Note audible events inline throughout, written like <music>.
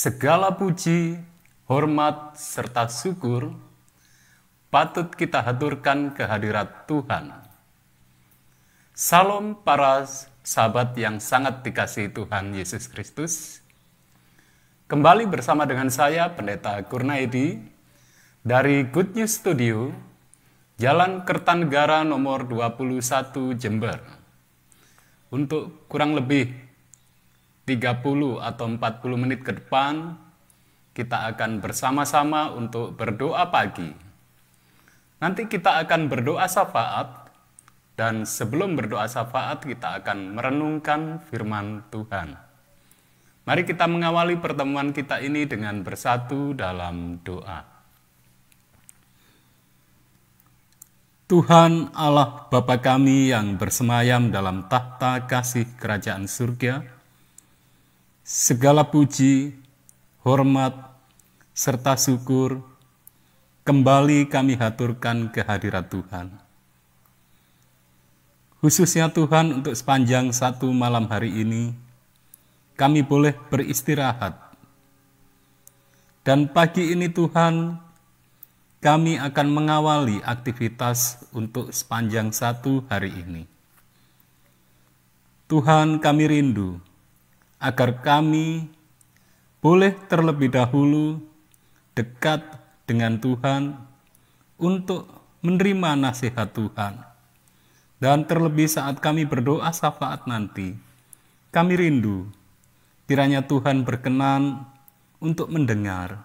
Segala puji, hormat, serta syukur patut kita haturkan kehadirat Tuhan. Salam para sahabat yang sangat dikasihi Tuhan Yesus Kristus. Kembali bersama dengan saya, Pendeta Kurnaidi, dari Good News Studio, Jalan Kertanegara nomor 21 Jember. Untuk kurang lebih 30 atau 40 menit ke depan, kita akan bersama-sama untuk berdoa pagi. Nanti kita akan berdoa syafaat, dan sebelum berdoa syafaat kita akan merenungkan firman Tuhan. Mari kita mengawali pertemuan kita ini dengan bersatu dalam doa. Tuhan Allah Bapa kami yang bersemayam dalam tahta kasih kerajaan surga, segala puji, hormat, serta syukur kembali kami haturkan kehadirat Tuhan. Khususnya Tuhan untuk sepanjang satu malam hari ini, kami boleh beristirahat. Dan pagi ini Tuhan, kami akan mengawali aktivitas untuk sepanjang satu hari ini. Tuhan kami rindu agar kami boleh terlebih dahulu dekat dengan Tuhan untuk menerima nasihat Tuhan. Dan terlebih saat kami berdoa syafaat nanti, kami rindu kiranya Tuhan berkenan untuk mendengar,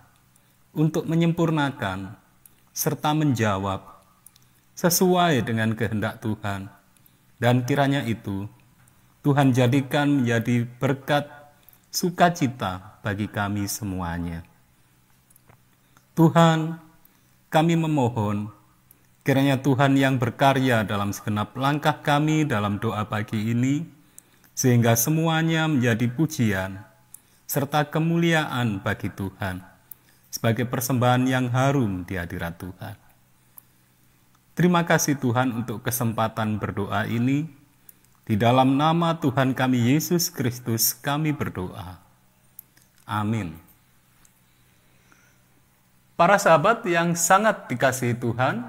untuk menyempurnakan, serta menjawab sesuai dengan kehendak Tuhan. Dan kiranya itu Tuhan jadikan menjadi berkat sukacita bagi kami semuanya. Tuhan, kami memohon kiranya Tuhan yang berkarya dalam segenap langkah kami dalam doa pagi ini, sehingga semuanya menjadi pujian serta kemuliaan bagi Tuhan sebagai persembahan yang harum di hadirat Tuhan. Terima kasih Tuhan untuk kesempatan berdoa ini. Di dalam nama Tuhan kami Yesus Kristus kami berdoa. Amin. Para sahabat yang sangat dikasihi Tuhan,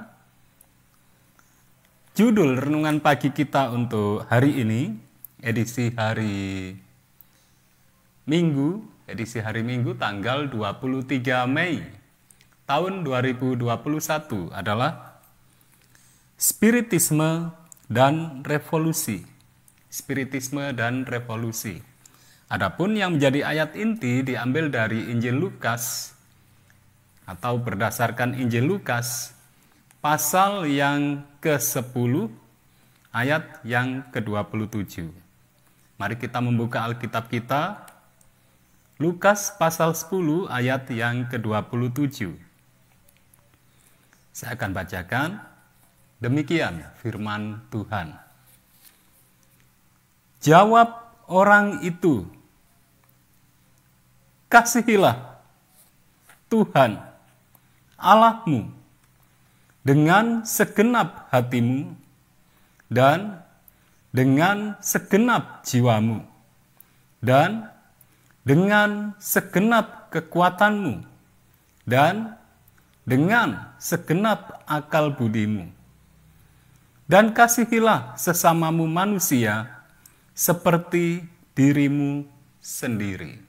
judul renungan pagi kita untuk hari ini, edisi hari Minggu, edisi hari Minggu tanggal 23 Mei tahun 2021 adalah Spiritisme dan Revolusi. Spiritisme dan Revolusi. Adapun yang menjadi ayat inti diambil dari Injil Lukas atau berdasarkan Injil Lukas pasal yang ke-10 ayat yang ke-27. Mari kita membuka Alkitab kita Lukas pasal 10 ayat yang ke-27. Saya akan bacakan demikian firman Tuhan. Jawab orang itu, kasihilah Tuhan Allahmu dengan segenap hatimu dan dengan segenap jiwamu dan dengan segenap kekuatanmu dan dengan segenap akal budimu. Dan kasihilah sesamamu manusia seperti dirimu sendiri.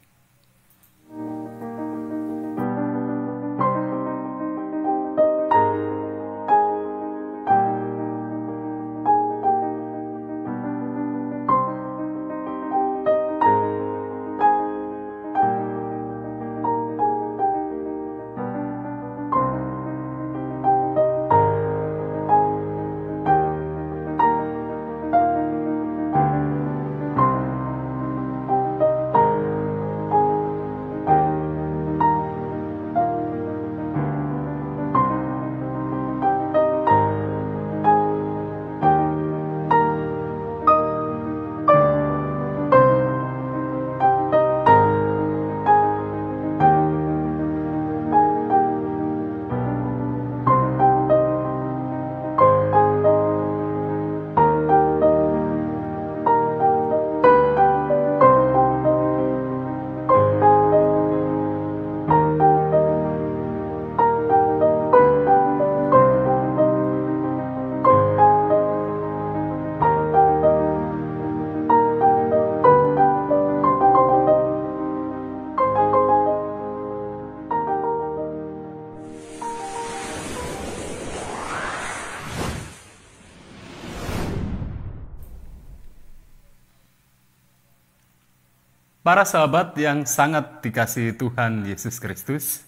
Para sahabat yang sangat dikasihi Tuhan Yesus Kristus,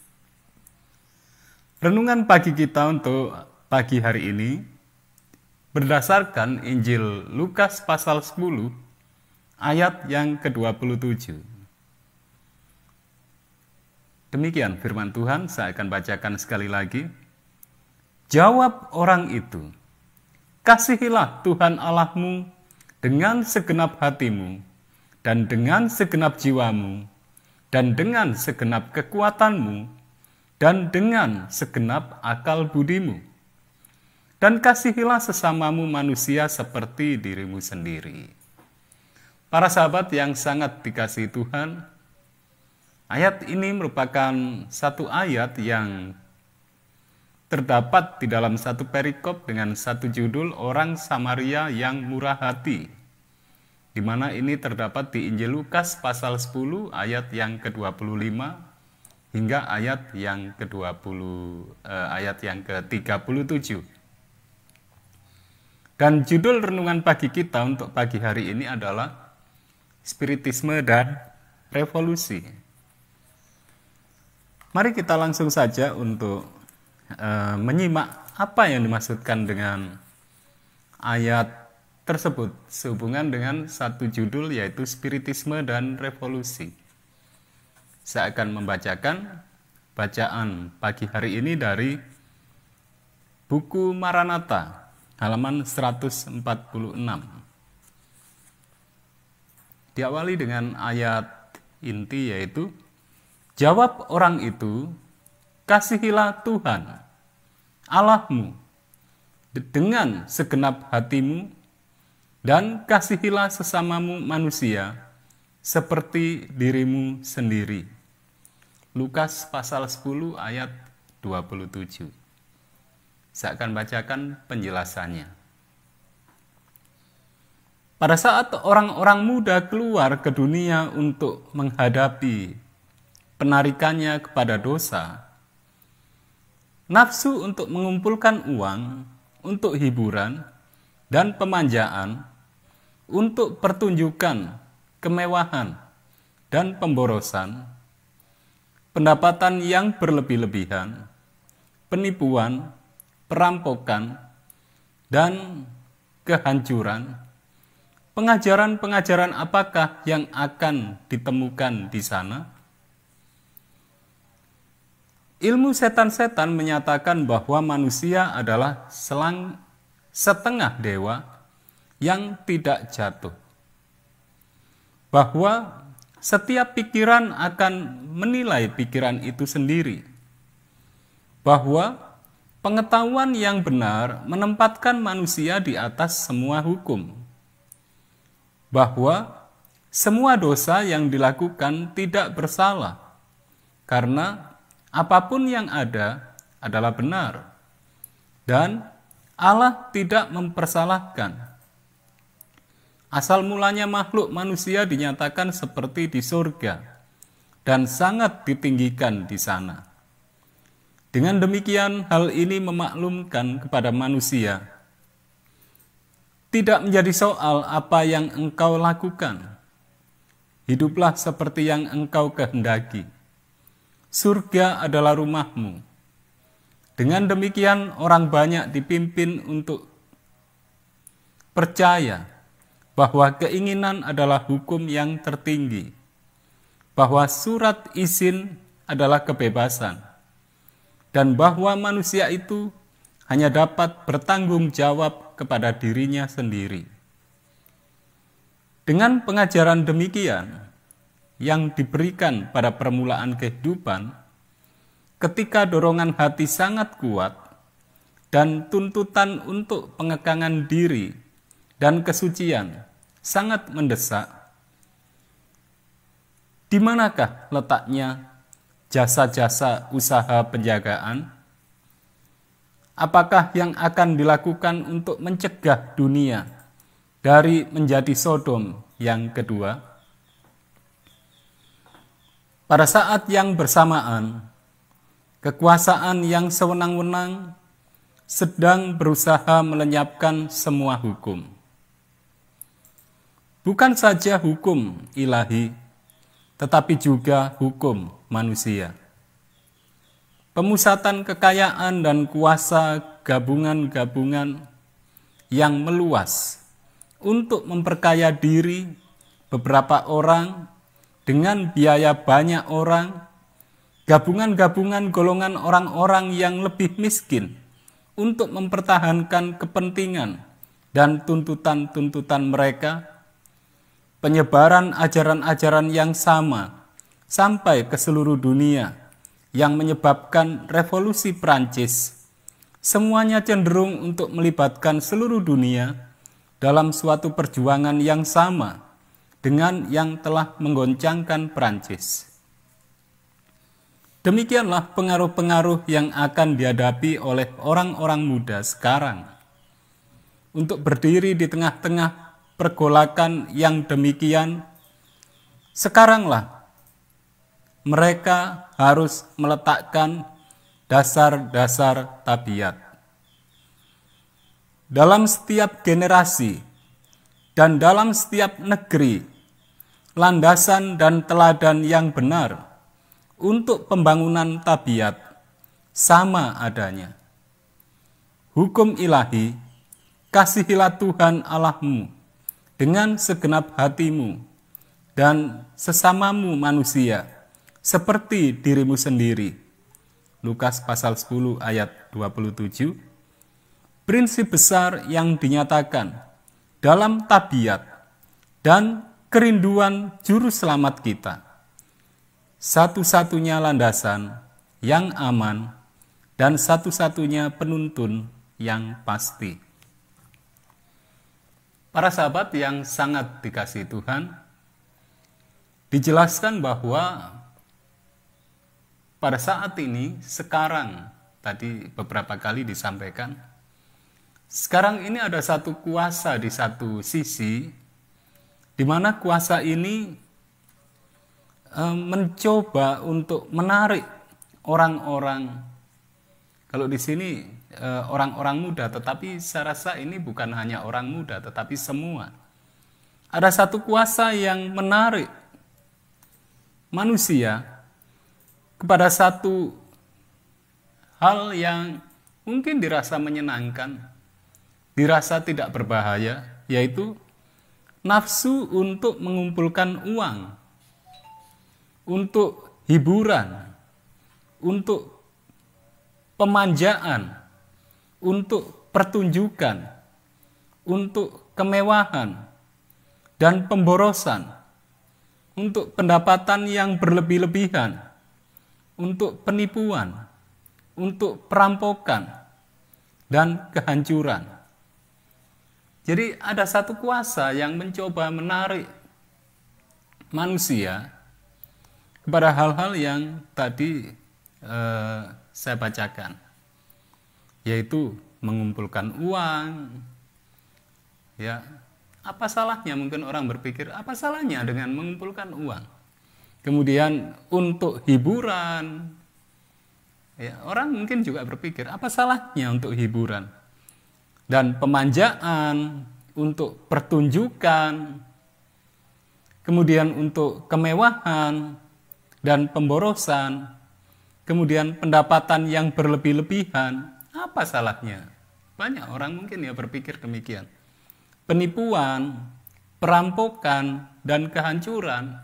renungan pagi kita untuk pagi hari ini berdasarkan Injil Lukas pasal 10 ayat yang ke-27. Demikian firman Tuhan, saya akan bacakan sekali lagi. Jawab orang itu, Kasihilah Tuhan Allahmu dengan segenap hatimu, dan dengan segenap jiwamu, dan dengan segenap kekuatanmu, dan dengan segenap akal budimu. Dan kasihilah sesamamu manusia seperti dirimu sendiri. Para sahabat yang sangat dikasihi Tuhan, ayat ini merupakan satu ayat yang terdapat di dalam satu perikop dengan satu judul Orang Samaria yang Murah Hati, di mana ini terdapat di Injil Lukas pasal 10 ayat yang ke-25 hingga ayat yang ke-20 eh, ayat yang ke-37. Dan judul renungan pagi kita untuk pagi hari ini adalah Spiritisme dan Revolusi. Mari kita langsung saja untuk Eh, menyimak apa yang dimaksudkan dengan ayat tersebut sehubungan dengan satu judul yaitu Spiritisme dan Revolusi. Saya akan membacakan bacaan pagi hari ini dari buku Maranatha halaman 146. Diawali dengan ayat inti yaitu Jawab orang itu kasihilah Tuhan Allahmu dengan segenap hatimu dan kasihilah sesamamu manusia seperti dirimu sendiri. Lukas pasal 10 ayat 27. Saya akan bacakan penjelasannya. Pada saat orang-orang muda keluar ke dunia untuk menghadapi penarikannya kepada dosa, nafsu untuk mengumpulkan uang, untuk hiburan, dan pemanjaan, untuk pertunjukan, kemewahan, dan pemborosan, pendapatan yang berlebih-lebihan, penipuan, perampokan, dan kehancuran. Pengajaran-pengajaran apakah yang akan ditemukan di sana? Ilmu setan-setan menyatakan bahwa manusia adalah selang setengah dewa yang tidak jatuh. Bahwa setiap pikiran akan menilai pikiran itu sendiri. Bahwa pengetahuan yang benar menempatkan manusia di atas semua hukum. Bahwa semua dosa yang dilakukan tidak bersalah karena apa pun yang ada adalah benar, dan Allah tidak mempersalahkan. Asal mulanya makhluk manusia dinyatakan seperti di surga dan sangat ditinggikan di sana. Dengan demikian, hal ini memaklumkan kepada manusia tidak menjadi soal apa yang engkau lakukan. Hiduplah seperti yang engkau kehendaki surga adalah rumahmu. Dengan demikian orang banyak dipimpin untuk percaya bahwa keinginan adalah hukum yang tertinggi, bahwa surat izin adalah kebebasan, dan bahwa manusia itu hanya dapat bertanggung jawab kepada dirinya sendiri. Dengan pengajaran demikian, yang diberikan pada permulaan kehidupan, ketika dorongan hati sangat kuat dan tuntutan untuk pengekangan diri dan kesucian sangat mendesak, di manakah letaknya jasa-jasa usaha penjagaan? Apakah yang akan dilakukan untuk mencegah dunia dari menjadi Sodom yang kedua? Pada saat yang bersamaan, kekuasaan yang sewenang-wenang sedang berusaha melenyapkan semua hukum. Bukan saja hukum ilahi, tetapi juga hukum manusia. Pemusatan kekayaan dan kuasa gabungan-gabungan yang meluas untuk memperkaya diri beberapa orang dengan biaya banyak orang, gabungan-gabungan golongan orang-orang yang lebih miskin untuk mempertahankan kepentingan dan tuntutan-tuntutan mereka, penyebaran ajaran-ajaran yang sama sampai ke seluruh dunia yang menyebabkan revolusi Prancis, semuanya cenderung untuk melibatkan seluruh dunia dalam suatu perjuangan yang sama dengan yang telah menggoncangkan Prancis. Demikianlah pengaruh-pengaruh yang akan dihadapi oleh orang-orang muda sekarang untuk berdiri di tengah-tengah pergolakan yang demikian. Sekaranglah mereka harus meletakkan dasar-dasar tabiat. Dalam setiap generasi dan dalam setiap negeri, landasan dan teladan yang benar untuk pembangunan tabiat sama adanya. Hukum ilahi, kasihilah Tuhan Allahmu dengan segenap hatimu dan sesamamu manusia seperti dirimu sendiri. Lukas pasal 10 ayat 27. Prinsip besar yang dinyatakan dalam tabiat dan kerinduan juru selamat kita satu-satunya landasan yang aman dan satu-satunya penuntun yang pasti. Para sahabat yang sangat dikasih Tuhan, dijelaskan bahwa pada saat ini, sekarang, tadi beberapa kali disampaikan, sekarang ini ada satu kuasa di satu sisi, di mana kuasa ini Eh, mencoba untuk menarik orang-orang. Kalau di sini orang-orang muda tetapi saya rasa ini bukan hanya orang muda tetapi semua. Ada satu kuasa yang menarik manusia kepada satu hal yang mungkin dirasa menyenangkan dirasa tidak berbahaya yaitu nafsu untuk mengumpulkan uang untuk hiburan, untuk pemanjaan, untuk pertunjukan, untuk kemewahan dan pemborosan, untuk pendapatan yang berlebih-lebihan, untuk penipuan, untuk perampokan, dan kehancuran. Jadi, ada satu kuasa yang mencoba menarik manusia kepada hal-hal yang tadi eh, saya bacakan, yaitu mengumpulkan uang, ya apa salahnya? Mungkin orang berpikir apa salahnya dengan mengumpulkan uang, kemudian untuk hiburan, ya orang mungkin juga berpikir apa salahnya untuk hiburan? Dan pemanjaan untuk pertunjukan, kemudian untuk kemewahan dan pemborosan, kemudian pendapatan yang berlebih-lebihan, apa salahnya? Banyak orang mungkin ya berpikir demikian. Penipuan, perampokan, dan kehancuran.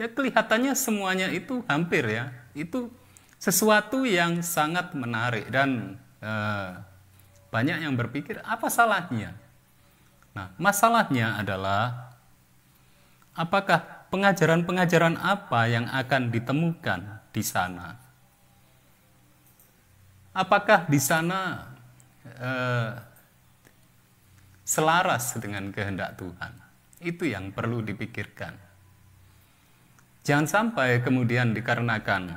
Ya kelihatannya semuanya itu hampir ya, itu sesuatu yang sangat menarik dan eh, banyak yang berpikir apa salahnya. Nah, masalahnya adalah apakah pengajaran-pengajaran apa yang akan ditemukan di sana? Apakah di sana eh, selaras dengan kehendak Tuhan? Itu yang perlu dipikirkan. Jangan sampai kemudian dikarenakan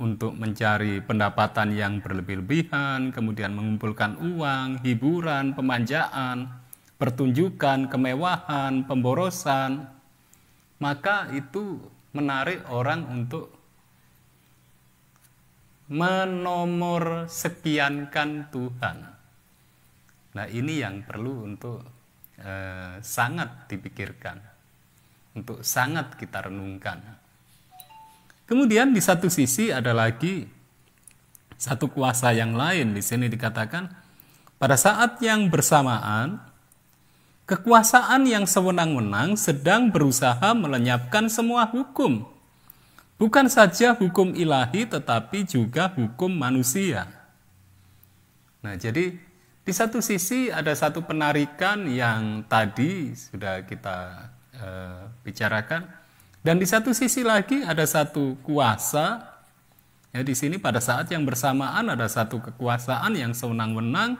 untuk mencari pendapatan yang berlebih-lebihan, kemudian mengumpulkan uang, hiburan, pemanjaan, pertunjukan, kemewahan, pemborosan, maka itu menarik orang untuk menomor sekiankan Tuhan. Nah, ini yang perlu untuk eh, sangat dipikirkan. untuk sangat kita renungkan. Kemudian di satu sisi ada lagi satu kuasa yang lain di sini dikatakan pada saat yang bersamaan kekuasaan yang sewenang-wenang sedang berusaha melenyapkan semua hukum. Bukan saja hukum ilahi tetapi juga hukum manusia. Nah, jadi di satu sisi ada satu penarikan yang tadi sudah kita eh, bicarakan, dan di satu sisi lagi ada satu kuasa. Ya, di sini pada saat yang bersamaan ada satu kekuasaan yang sewenang-wenang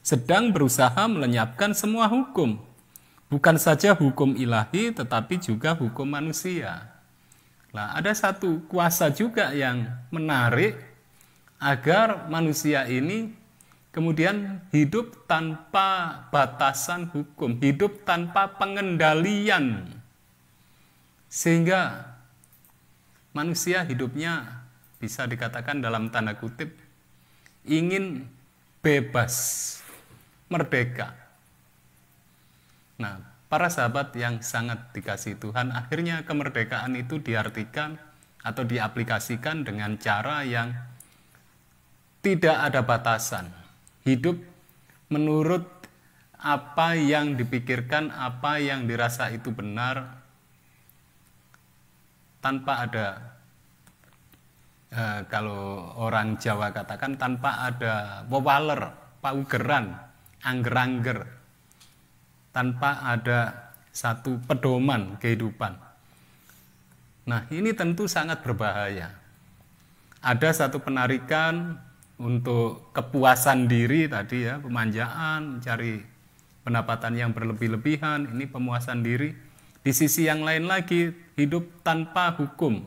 sedang berusaha melenyapkan semua hukum. Bukan saja hukum ilahi, tetapi juga hukum manusia. Nah, ada satu kuasa juga yang menarik agar manusia ini Kemudian hidup tanpa batasan hukum, hidup tanpa pengendalian. Sehingga manusia hidupnya bisa dikatakan dalam tanda kutip ingin bebas, merdeka. Nah, para sahabat yang sangat dikasih Tuhan, akhirnya kemerdekaan itu diartikan atau diaplikasikan dengan cara yang tidak ada batasan. Hidup menurut apa yang dipikirkan, apa yang dirasa itu benar, tanpa ada eh, kalau orang Jawa katakan tanpa ada wewaler, paugeran, angger-angger, tanpa ada satu pedoman kehidupan. Nah, ini tentu sangat berbahaya. Ada satu penarikan untuk kepuasan diri tadi ya, pemanjaan, mencari pendapatan yang berlebih-lebihan, ini pemuasan diri. Di sisi yang lain lagi, hidup tanpa hukum.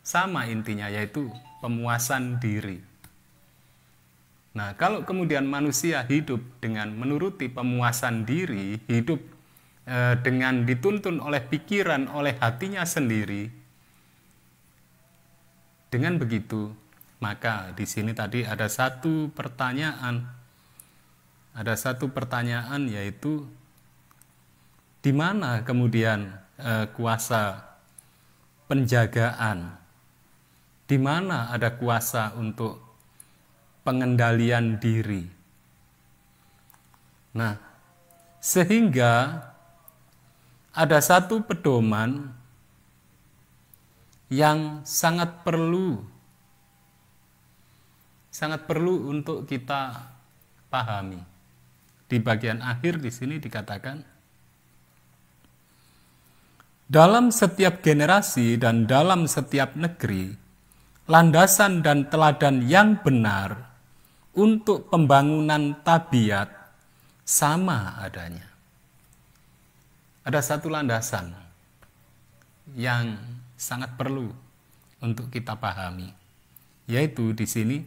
Sama intinya yaitu pemuasan diri. Nah, kalau kemudian manusia hidup dengan menuruti pemuasan diri, hidup eh, dengan dituntun oleh pikiran, oleh hatinya sendiri, dengan begitu maka di sini tadi ada satu pertanyaan. Ada satu pertanyaan yaitu di mana kemudian eh, kuasa penjagaan? Di mana ada kuasa untuk pengendalian diri? Nah, sehingga ada satu pedoman yang sangat perlu sangat perlu untuk kita pahami. Di bagian akhir di sini dikatakan dalam setiap generasi dan dalam setiap negeri landasan dan teladan yang benar untuk pembangunan tabiat sama adanya. Ada satu landasan yang sangat perlu untuk kita pahami, yaitu di sini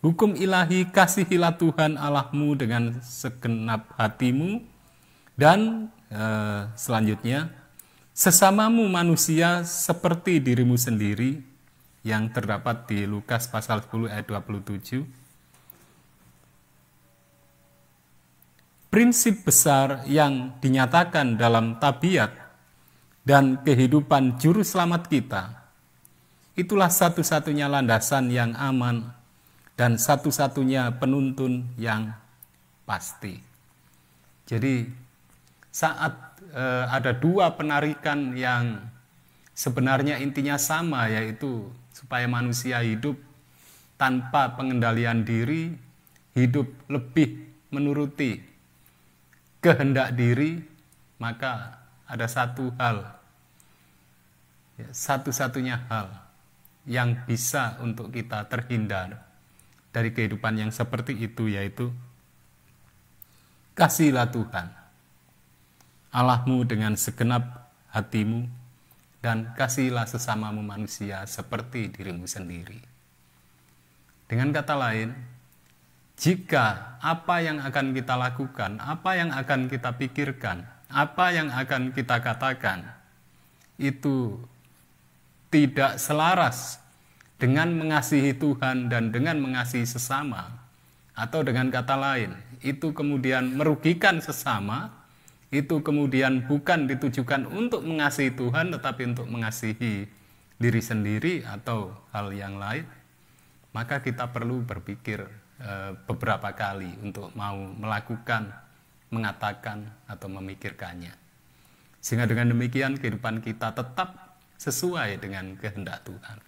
Hukum ilahi kasihilah Tuhan Allahmu dengan segenap hatimu dan eh, selanjutnya sesamamu manusia seperti dirimu sendiri yang terdapat di Lukas pasal 10 ayat 27. Prinsip besar yang dinyatakan dalam tabiat dan kehidupan juru selamat kita itulah satu-satunya landasan yang aman dan satu-satunya penuntun yang pasti. Jadi saat e, ada dua penarikan yang sebenarnya intinya sama yaitu supaya manusia hidup tanpa pengendalian diri, hidup lebih menuruti kehendak diri, maka ada satu hal, ya, satu-satunya hal yang bisa untuk kita terhindar dari kehidupan yang seperti itu yaitu kasihlah Tuhan Allahmu dengan segenap hatimu dan kasihlah sesamamu manusia seperti dirimu sendiri. Dengan kata lain, jika apa yang akan kita lakukan, apa yang akan kita pikirkan, apa yang akan kita katakan itu tidak selaras dengan mengasihi Tuhan dan dengan mengasihi sesama, atau dengan kata lain, itu kemudian merugikan sesama, itu kemudian bukan ditujukan untuk mengasihi Tuhan tetapi untuk mengasihi diri sendiri atau hal yang lain, maka kita perlu berpikir beberapa kali untuk mau melakukan, mengatakan atau memikirkannya. Sehingga dengan demikian kehidupan kita tetap sesuai dengan kehendak Tuhan.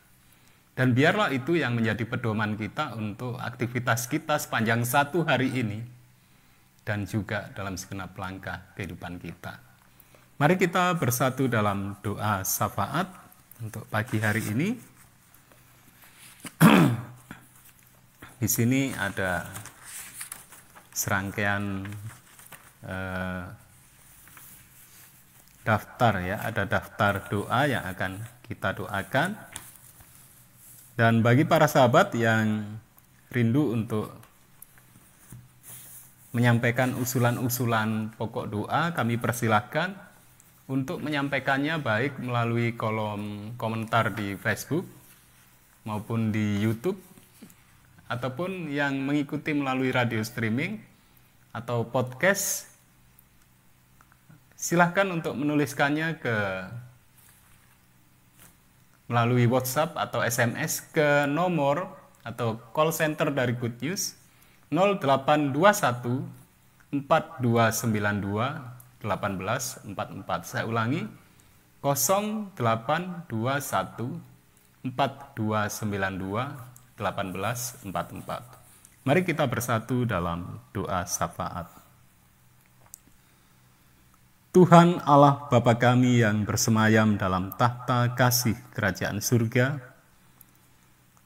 Dan biarlah itu yang menjadi pedoman kita untuk aktivitas kita sepanjang satu hari ini dan juga dalam segenap langkah kehidupan kita. Mari kita bersatu dalam doa syafaat untuk pagi hari ini. <clears throat> Di sini ada serangkaian eh, daftar ya, ada daftar doa yang akan kita doakan. Dan bagi para sahabat yang rindu untuk menyampaikan usulan-usulan pokok doa, kami persilahkan untuk menyampaikannya baik melalui kolom komentar di Facebook maupun di YouTube ataupun yang mengikuti melalui radio streaming atau podcast, silahkan untuk menuliskannya ke melalui WhatsApp atau SMS ke nomor atau call center dari Good News 0821 4292 1844. Saya ulangi 0821 4292 1844. Mari kita bersatu dalam doa syafaat. Tuhan Allah Bapa kami yang bersemayam dalam tahta kasih kerajaan surga,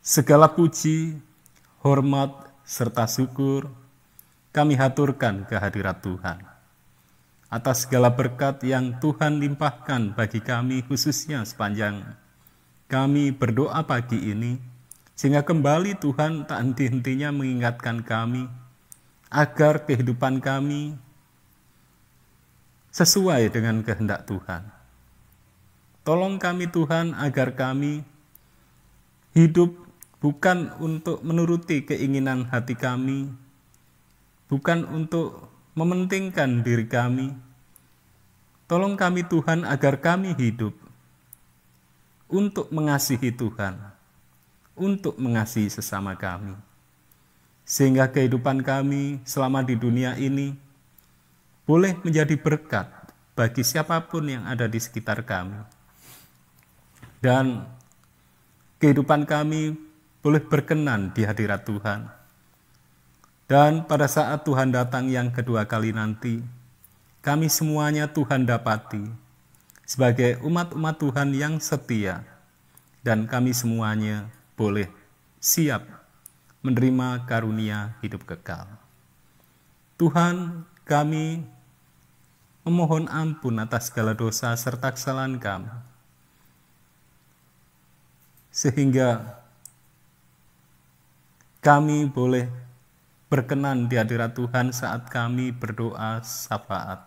segala puji, hormat, serta syukur kami haturkan kehadirat Tuhan. Atas segala berkat yang Tuhan limpahkan bagi kami khususnya sepanjang kami berdoa pagi ini, sehingga kembali Tuhan tak henti-hentinya mengingatkan kami agar kehidupan kami sesuai dengan kehendak Tuhan. Tolong kami Tuhan agar kami hidup bukan untuk menuruti keinginan hati kami, bukan untuk mementingkan diri kami. Tolong kami Tuhan agar kami hidup untuk mengasihi Tuhan untuk mengasihi sesama kami. Sehingga kehidupan kami selama di dunia ini boleh menjadi berkat bagi siapa pun yang ada di sekitar kami. Dan kehidupan kami boleh berkenan di hadirat Tuhan. Dan pada saat Tuhan datang yang kedua kali nanti, kami semuanya Tuhan dapati sebagai umat-umat Tuhan yang setia, dan kami semuanya boleh siap menerima karunia hidup kekal. Tuhan, kami memohon ampun atas segala dosa serta kesalahan kami. Sehingga kami boleh berkenan di hadirat Tuhan saat kami berdoa syafaat.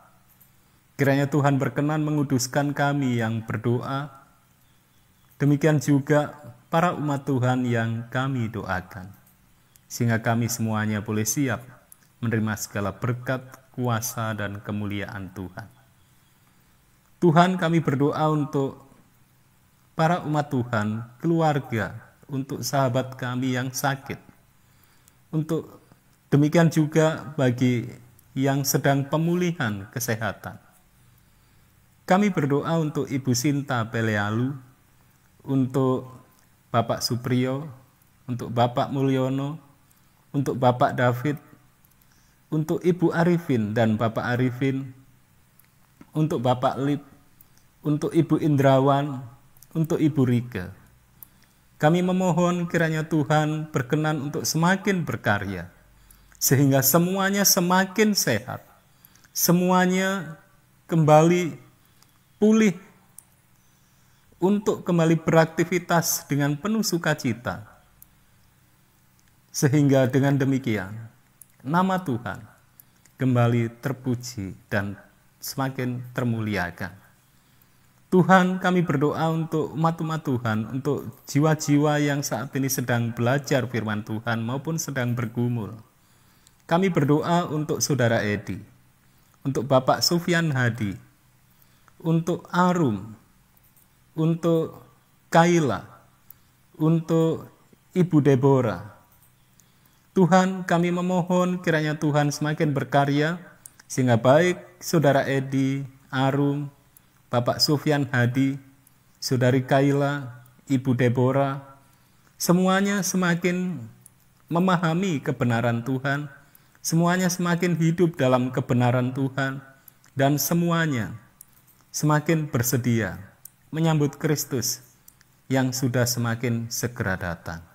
Kiranya Tuhan berkenan menguduskan kami yang berdoa. Demikian juga para umat Tuhan yang kami doakan, sehingga kami semuanya boleh siap menerima segala berkat, kuasa, dan kemuliaan Tuhan. Tuhan kami berdoa untuk para umat Tuhan, keluarga, untuk sahabat kami yang sakit, untuk demikian juga bagi yang sedang pemulihan kesehatan. Kami berdoa untuk Ibu Sinta Pelealu, untuk Bapak Supriyo, untuk Bapak Mulyono, untuk Bapak David, untuk Ibu Arifin dan Bapak Arifin, untuk Bapak Lip, untuk Ibu Indrawan, untuk Ibu Rika. Kami memohon kiranya Tuhan berkenan untuk semakin berkarya, sehingga semuanya semakin sehat, semuanya kembali pulih untuk kembali beraktivitas dengan penuh sukacita. Sehingga dengan demikian, nama Tuhan kembali terpuji dan semakin termuliakan. Tuhan kami berdoa untuk umat-umat Tuhan, untuk jiwa-jiwa yang saat ini sedang belajar firman Tuhan maupun sedang bergumul. Kami berdoa untuk saudara Edi, untuk Bapak Sufyan Hadi, untuk Arum, untuk Kaila, untuk Ibu Deborah. Tuhan kami memohon kiranya Tuhan semakin berkarya sehingga baik Saudara Edi, Arum, Bapak Sufyan Hadi, Saudari Kaila, Ibu Deborah, semuanya semakin memahami kebenaran Tuhan, semuanya semakin hidup dalam kebenaran Tuhan, dan semuanya semakin bersedia menyambut Kristus yang sudah semakin segera datang.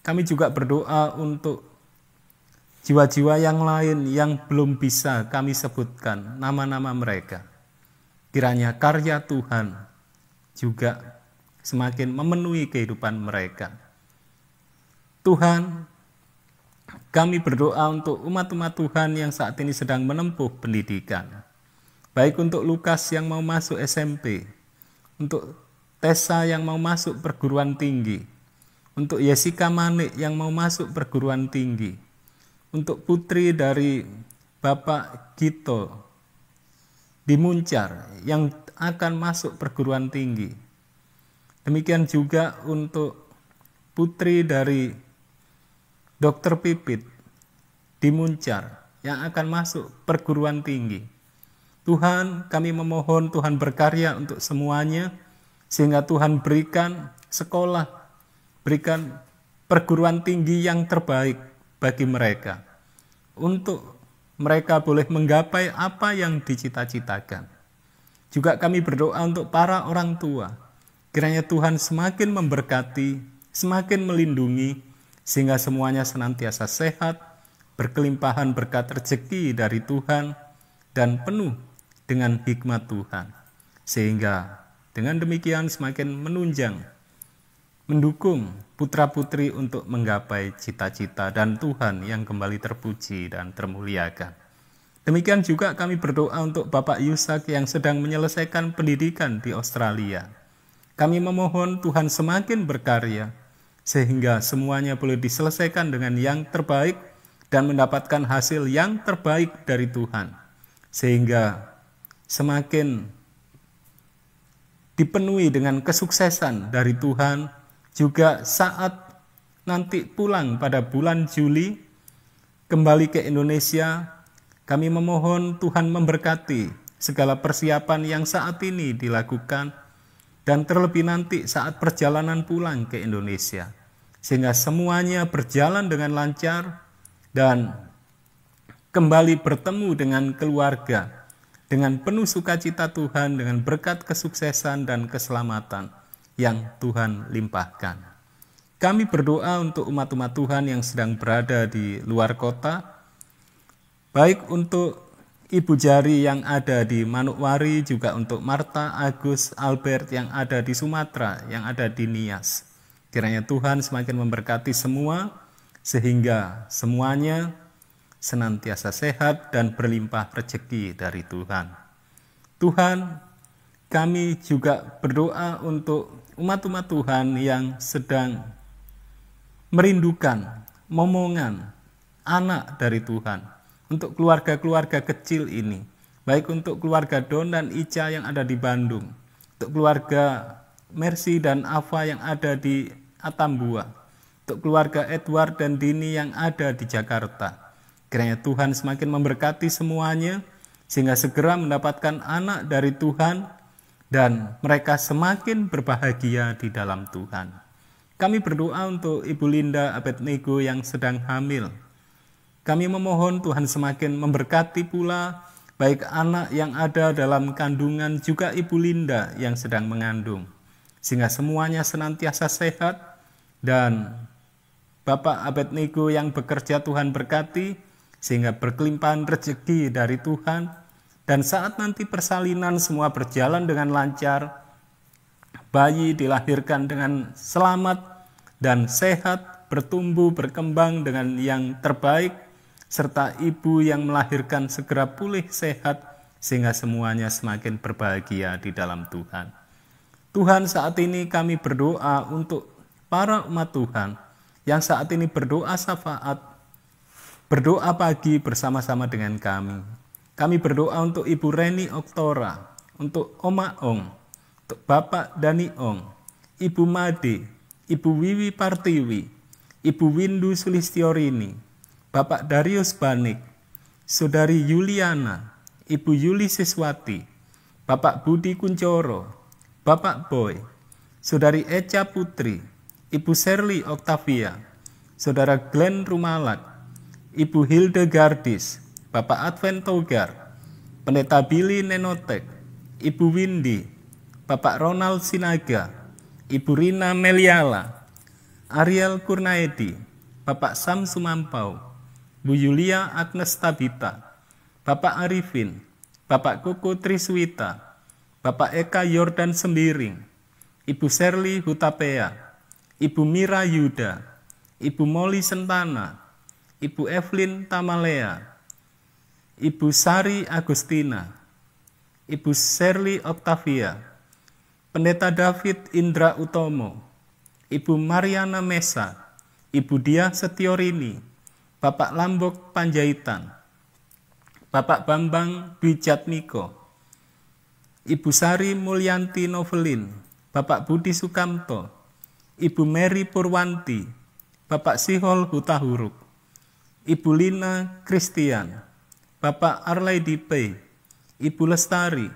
Kami juga berdoa untuk jiwa-jiwa yang lain yang belum bisa kami sebutkan nama-nama mereka. Kiranya karya Tuhan juga semakin memenuhi kehidupan mereka. Tuhan, kami berdoa untuk umat-umat Tuhan yang saat ini sedang menempuh pendidikan. Baik untuk Lukas yang mau masuk SMP, untuk Tessa yang mau masuk perguruan tinggi, untuk Jessica Manik yang mau masuk perguruan tinggi, untuk putri dari Bapak Gito di Muncar yang akan masuk perguruan tinggi. Demikian juga untuk putri dari Dr. Pipit di Muncar yang akan masuk perguruan tinggi. Tuhan, kami memohon Tuhan berkarya untuk semuanya, sehingga Tuhan berikan sekolah, berikan perguruan tinggi yang terbaik bagi mereka, untuk mereka boleh menggapai apa yang dicita-citakan. Juga kami berdoa untuk para orang tua, kiranya Tuhan semakin memberkati, semakin melindungi, sehingga semuanya senantiasa sehat, berkelimpahan berkat rezeki dari Tuhan, dan penuh dengan hikmat Tuhan. Sehingga dengan demikian semakin menunjang, mendukung putra-putri untuk menggapai cita-cita dan Tuhan yang kembali terpuji dan termuliakan. Demikian juga kami berdoa untuk Bapak Yusak yang sedang menyelesaikan pendidikan di Australia. Kami memohon Tuhan semakin berkarya, sehingga semuanya boleh diselesaikan dengan yang terbaik dan mendapatkan hasil yang terbaik dari Tuhan, sehingga semakin dipenuhi dengan kesuksesan dari Tuhan. Juga saat nanti pulang pada bulan Juli, kembali ke Indonesia, kami memohon Tuhan memberkati segala persiapan yang saat ini dilakukan dan terlebih nanti saat perjalanan pulang ke Indonesia, sehingga semuanya berjalan dengan lancar dan kembali bertemu dengan keluarga dengan penuh sukacita Tuhan, dengan berkat kesuksesan dan keselamatan yang Tuhan limpahkan. Kami berdoa untuk umat-umat Tuhan yang sedang berada di luar kota, baik untuk Ibu Jari yang ada di Manukwari, juga untuk Marta, Agus, Albert yang ada di Sumatera, yang ada di Nias. Kiranya Tuhan semakin memberkati semua, sehingga semuanya senantiasa sehat dan berlimpah rezeki dari Tuhan. Tuhan, kami juga berdoa untuk umat-umat Tuhan yang sedang merindukan momongan anak dari Tuhan untuk keluarga-keluarga kecil ini, baik untuk keluarga Don dan Ica yang ada di Bandung, untuk keluarga Mercy dan Ava yang ada di Atambua, untuk keluarga Edward dan Dini yang ada di Jakarta. Kiranya Tuhan semakin memberkati semuanya, sehingga segera mendapatkan anak dari Tuhan, dan mereka semakin berbahagia di dalam Tuhan. Kami berdoa untuk Ibu Linda Abednego yang sedang hamil, kami memohon Tuhan semakin memberkati pula baik anak yang ada dalam kandungan juga Ibu Linda yang sedang mengandung. Sehingga semuanya senantiasa sehat dan Bapak Abednego yang bekerja Tuhan berkati sehingga berkelimpahan rezeki dari Tuhan dan saat nanti persalinan semua berjalan dengan lancar bayi dilahirkan dengan selamat dan sehat bertumbuh berkembang dengan yang terbaik serta ibu yang melahirkan segera pulih sehat sehingga semuanya semakin berbahagia di dalam Tuhan. Tuhan saat ini kami berdoa untuk para umat Tuhan yang saat ini berdoa syafaat, berdoa pagi bersama-sama dengan kami. Kami berdoa untuk Ibu Reni Oktora, untuk Oma Ong, untuk Bapak Dani Ong, Ibu Made, Ibu Wiwi Partiwi, Ibu Windu Sulistiorini, Bapak Darius Banik, Saudari Yuliana, Ibu Yuli Siswati, Bapak Budi Kuncoro, Bapak Boy, Saudari Eca Putri, Ibu Serly Octavia, Saudara Glenn Rumalak, Ibu Hilde Gardis, Bapak Advent Togar, Pendeta Billy Nenotek, Ibu Windy, Bapak Ronald Sinaga, Ibu Rina Meliala, Ariel Kurnaedi, Bapak Sam Sumampau, Bu Yulia Agnes Tabita, Bapak Arifin, Bapak Koko Triswita, Bapak Eka Yordan Sembiring, Ibu Serly Hutapea, Ibu Mira Yuda, Ibu Moli Sentana, Ibu Evelyn Tamalea, Ibu Sari Agustina, Ibu Serly Octavia, Pendeta David Indra Utomo, Ibu Mariana Mesa, Ibu Dia Setiorini, Bapak Lambok Panjaitan, Bapak Bambang Bijatmiko, Ibu Sari Mulyanti Novelin, Bapak Budi Sukamto, Ibu Mary Purwanti, Bapak Sihol Hutahuruk, Ibu Lina Christian, Bapak Arlaidi P, Ibu Lestari,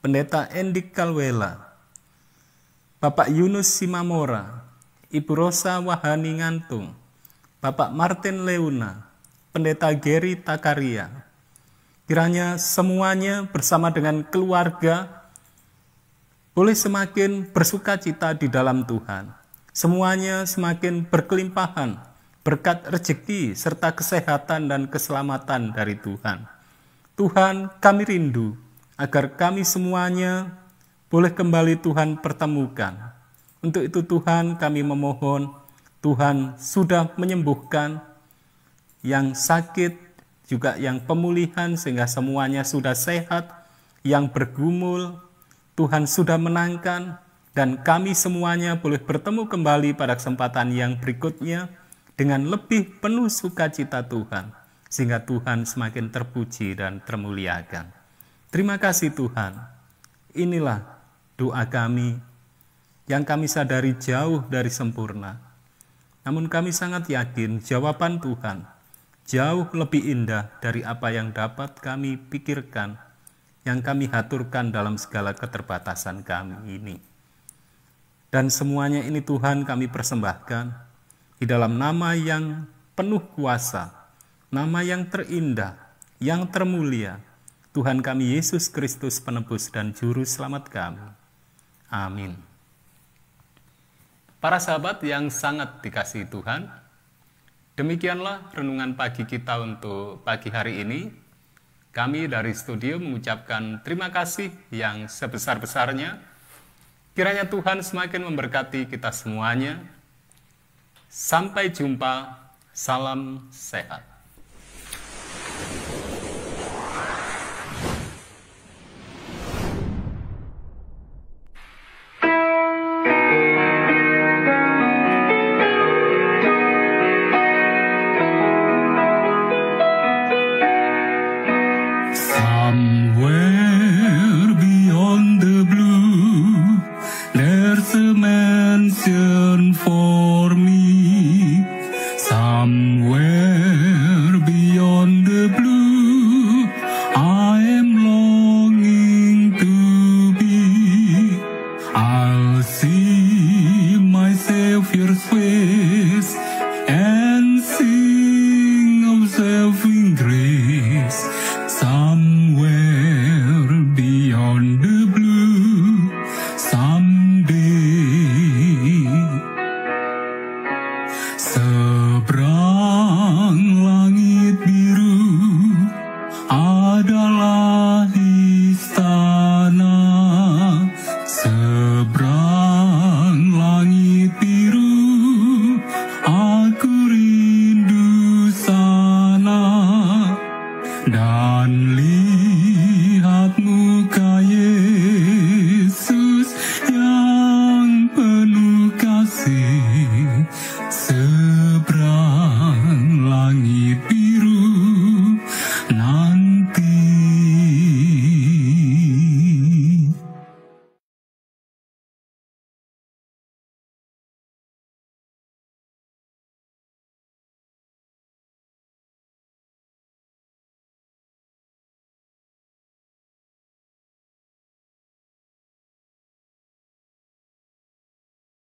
Pendeta Endik Kalwela, Bapak Yunus Simamora, Ibu Rosa Wahani Ngantung, Bapak Martin Leuna, Pendeta Geri Takaria. Kiranya semuanya bersama dengan keluarga boleh semakin bersuka cita di dalam Tuhan. Semuanya semakin berkelimpahan berkat rezeki serta kesehatan dan keselamatan dari Tuhan. Tuhan, kami rindu agar kami semuanya boleh kembali Tuhan pertemukan. Untuk itu Tuhan kami memohon, Tuhan sudah menyembuhkan yang sakit, juga yang pemulihan sehingga semuanya sudah sehat, yang bergumul, Tuhan sudah menangkan, dan kami semuanya boleh bertemu kembali pada kesempatan yang berikutnya dengan lebih penuh sukacita Tuhan, sehingga Tuhan semakin terpuji dan termuliakan. Terima kasih Tuhan. Inilah doa kami yang kami sadari jauh dari sempurna. Namun kami sangat yakin jawaban Tuhan jauh lebih indah dari apa yang dapat kami pikirkan, yang kami haturkan dalam segala keterbatasan kami ini. Dan semuanya ini Tuhan kami persembahkan di dalam nama yang penuh kuasa, nama yang terindah, yang termulia, Tuhan kami Yesus Kristus penebus dan juru selamat kami. Amin. Para sahabat yang sangat dikasihi Tuhan, demikianlah renungan pagi kita untuk pagi hari ini. Kami dari studio mengucapkan terima kasih yang sebesar-besarnya. Kiranya Tuhan semakin memberkati kita semuanya, Sampai jumpa, salam sehat. confiar fue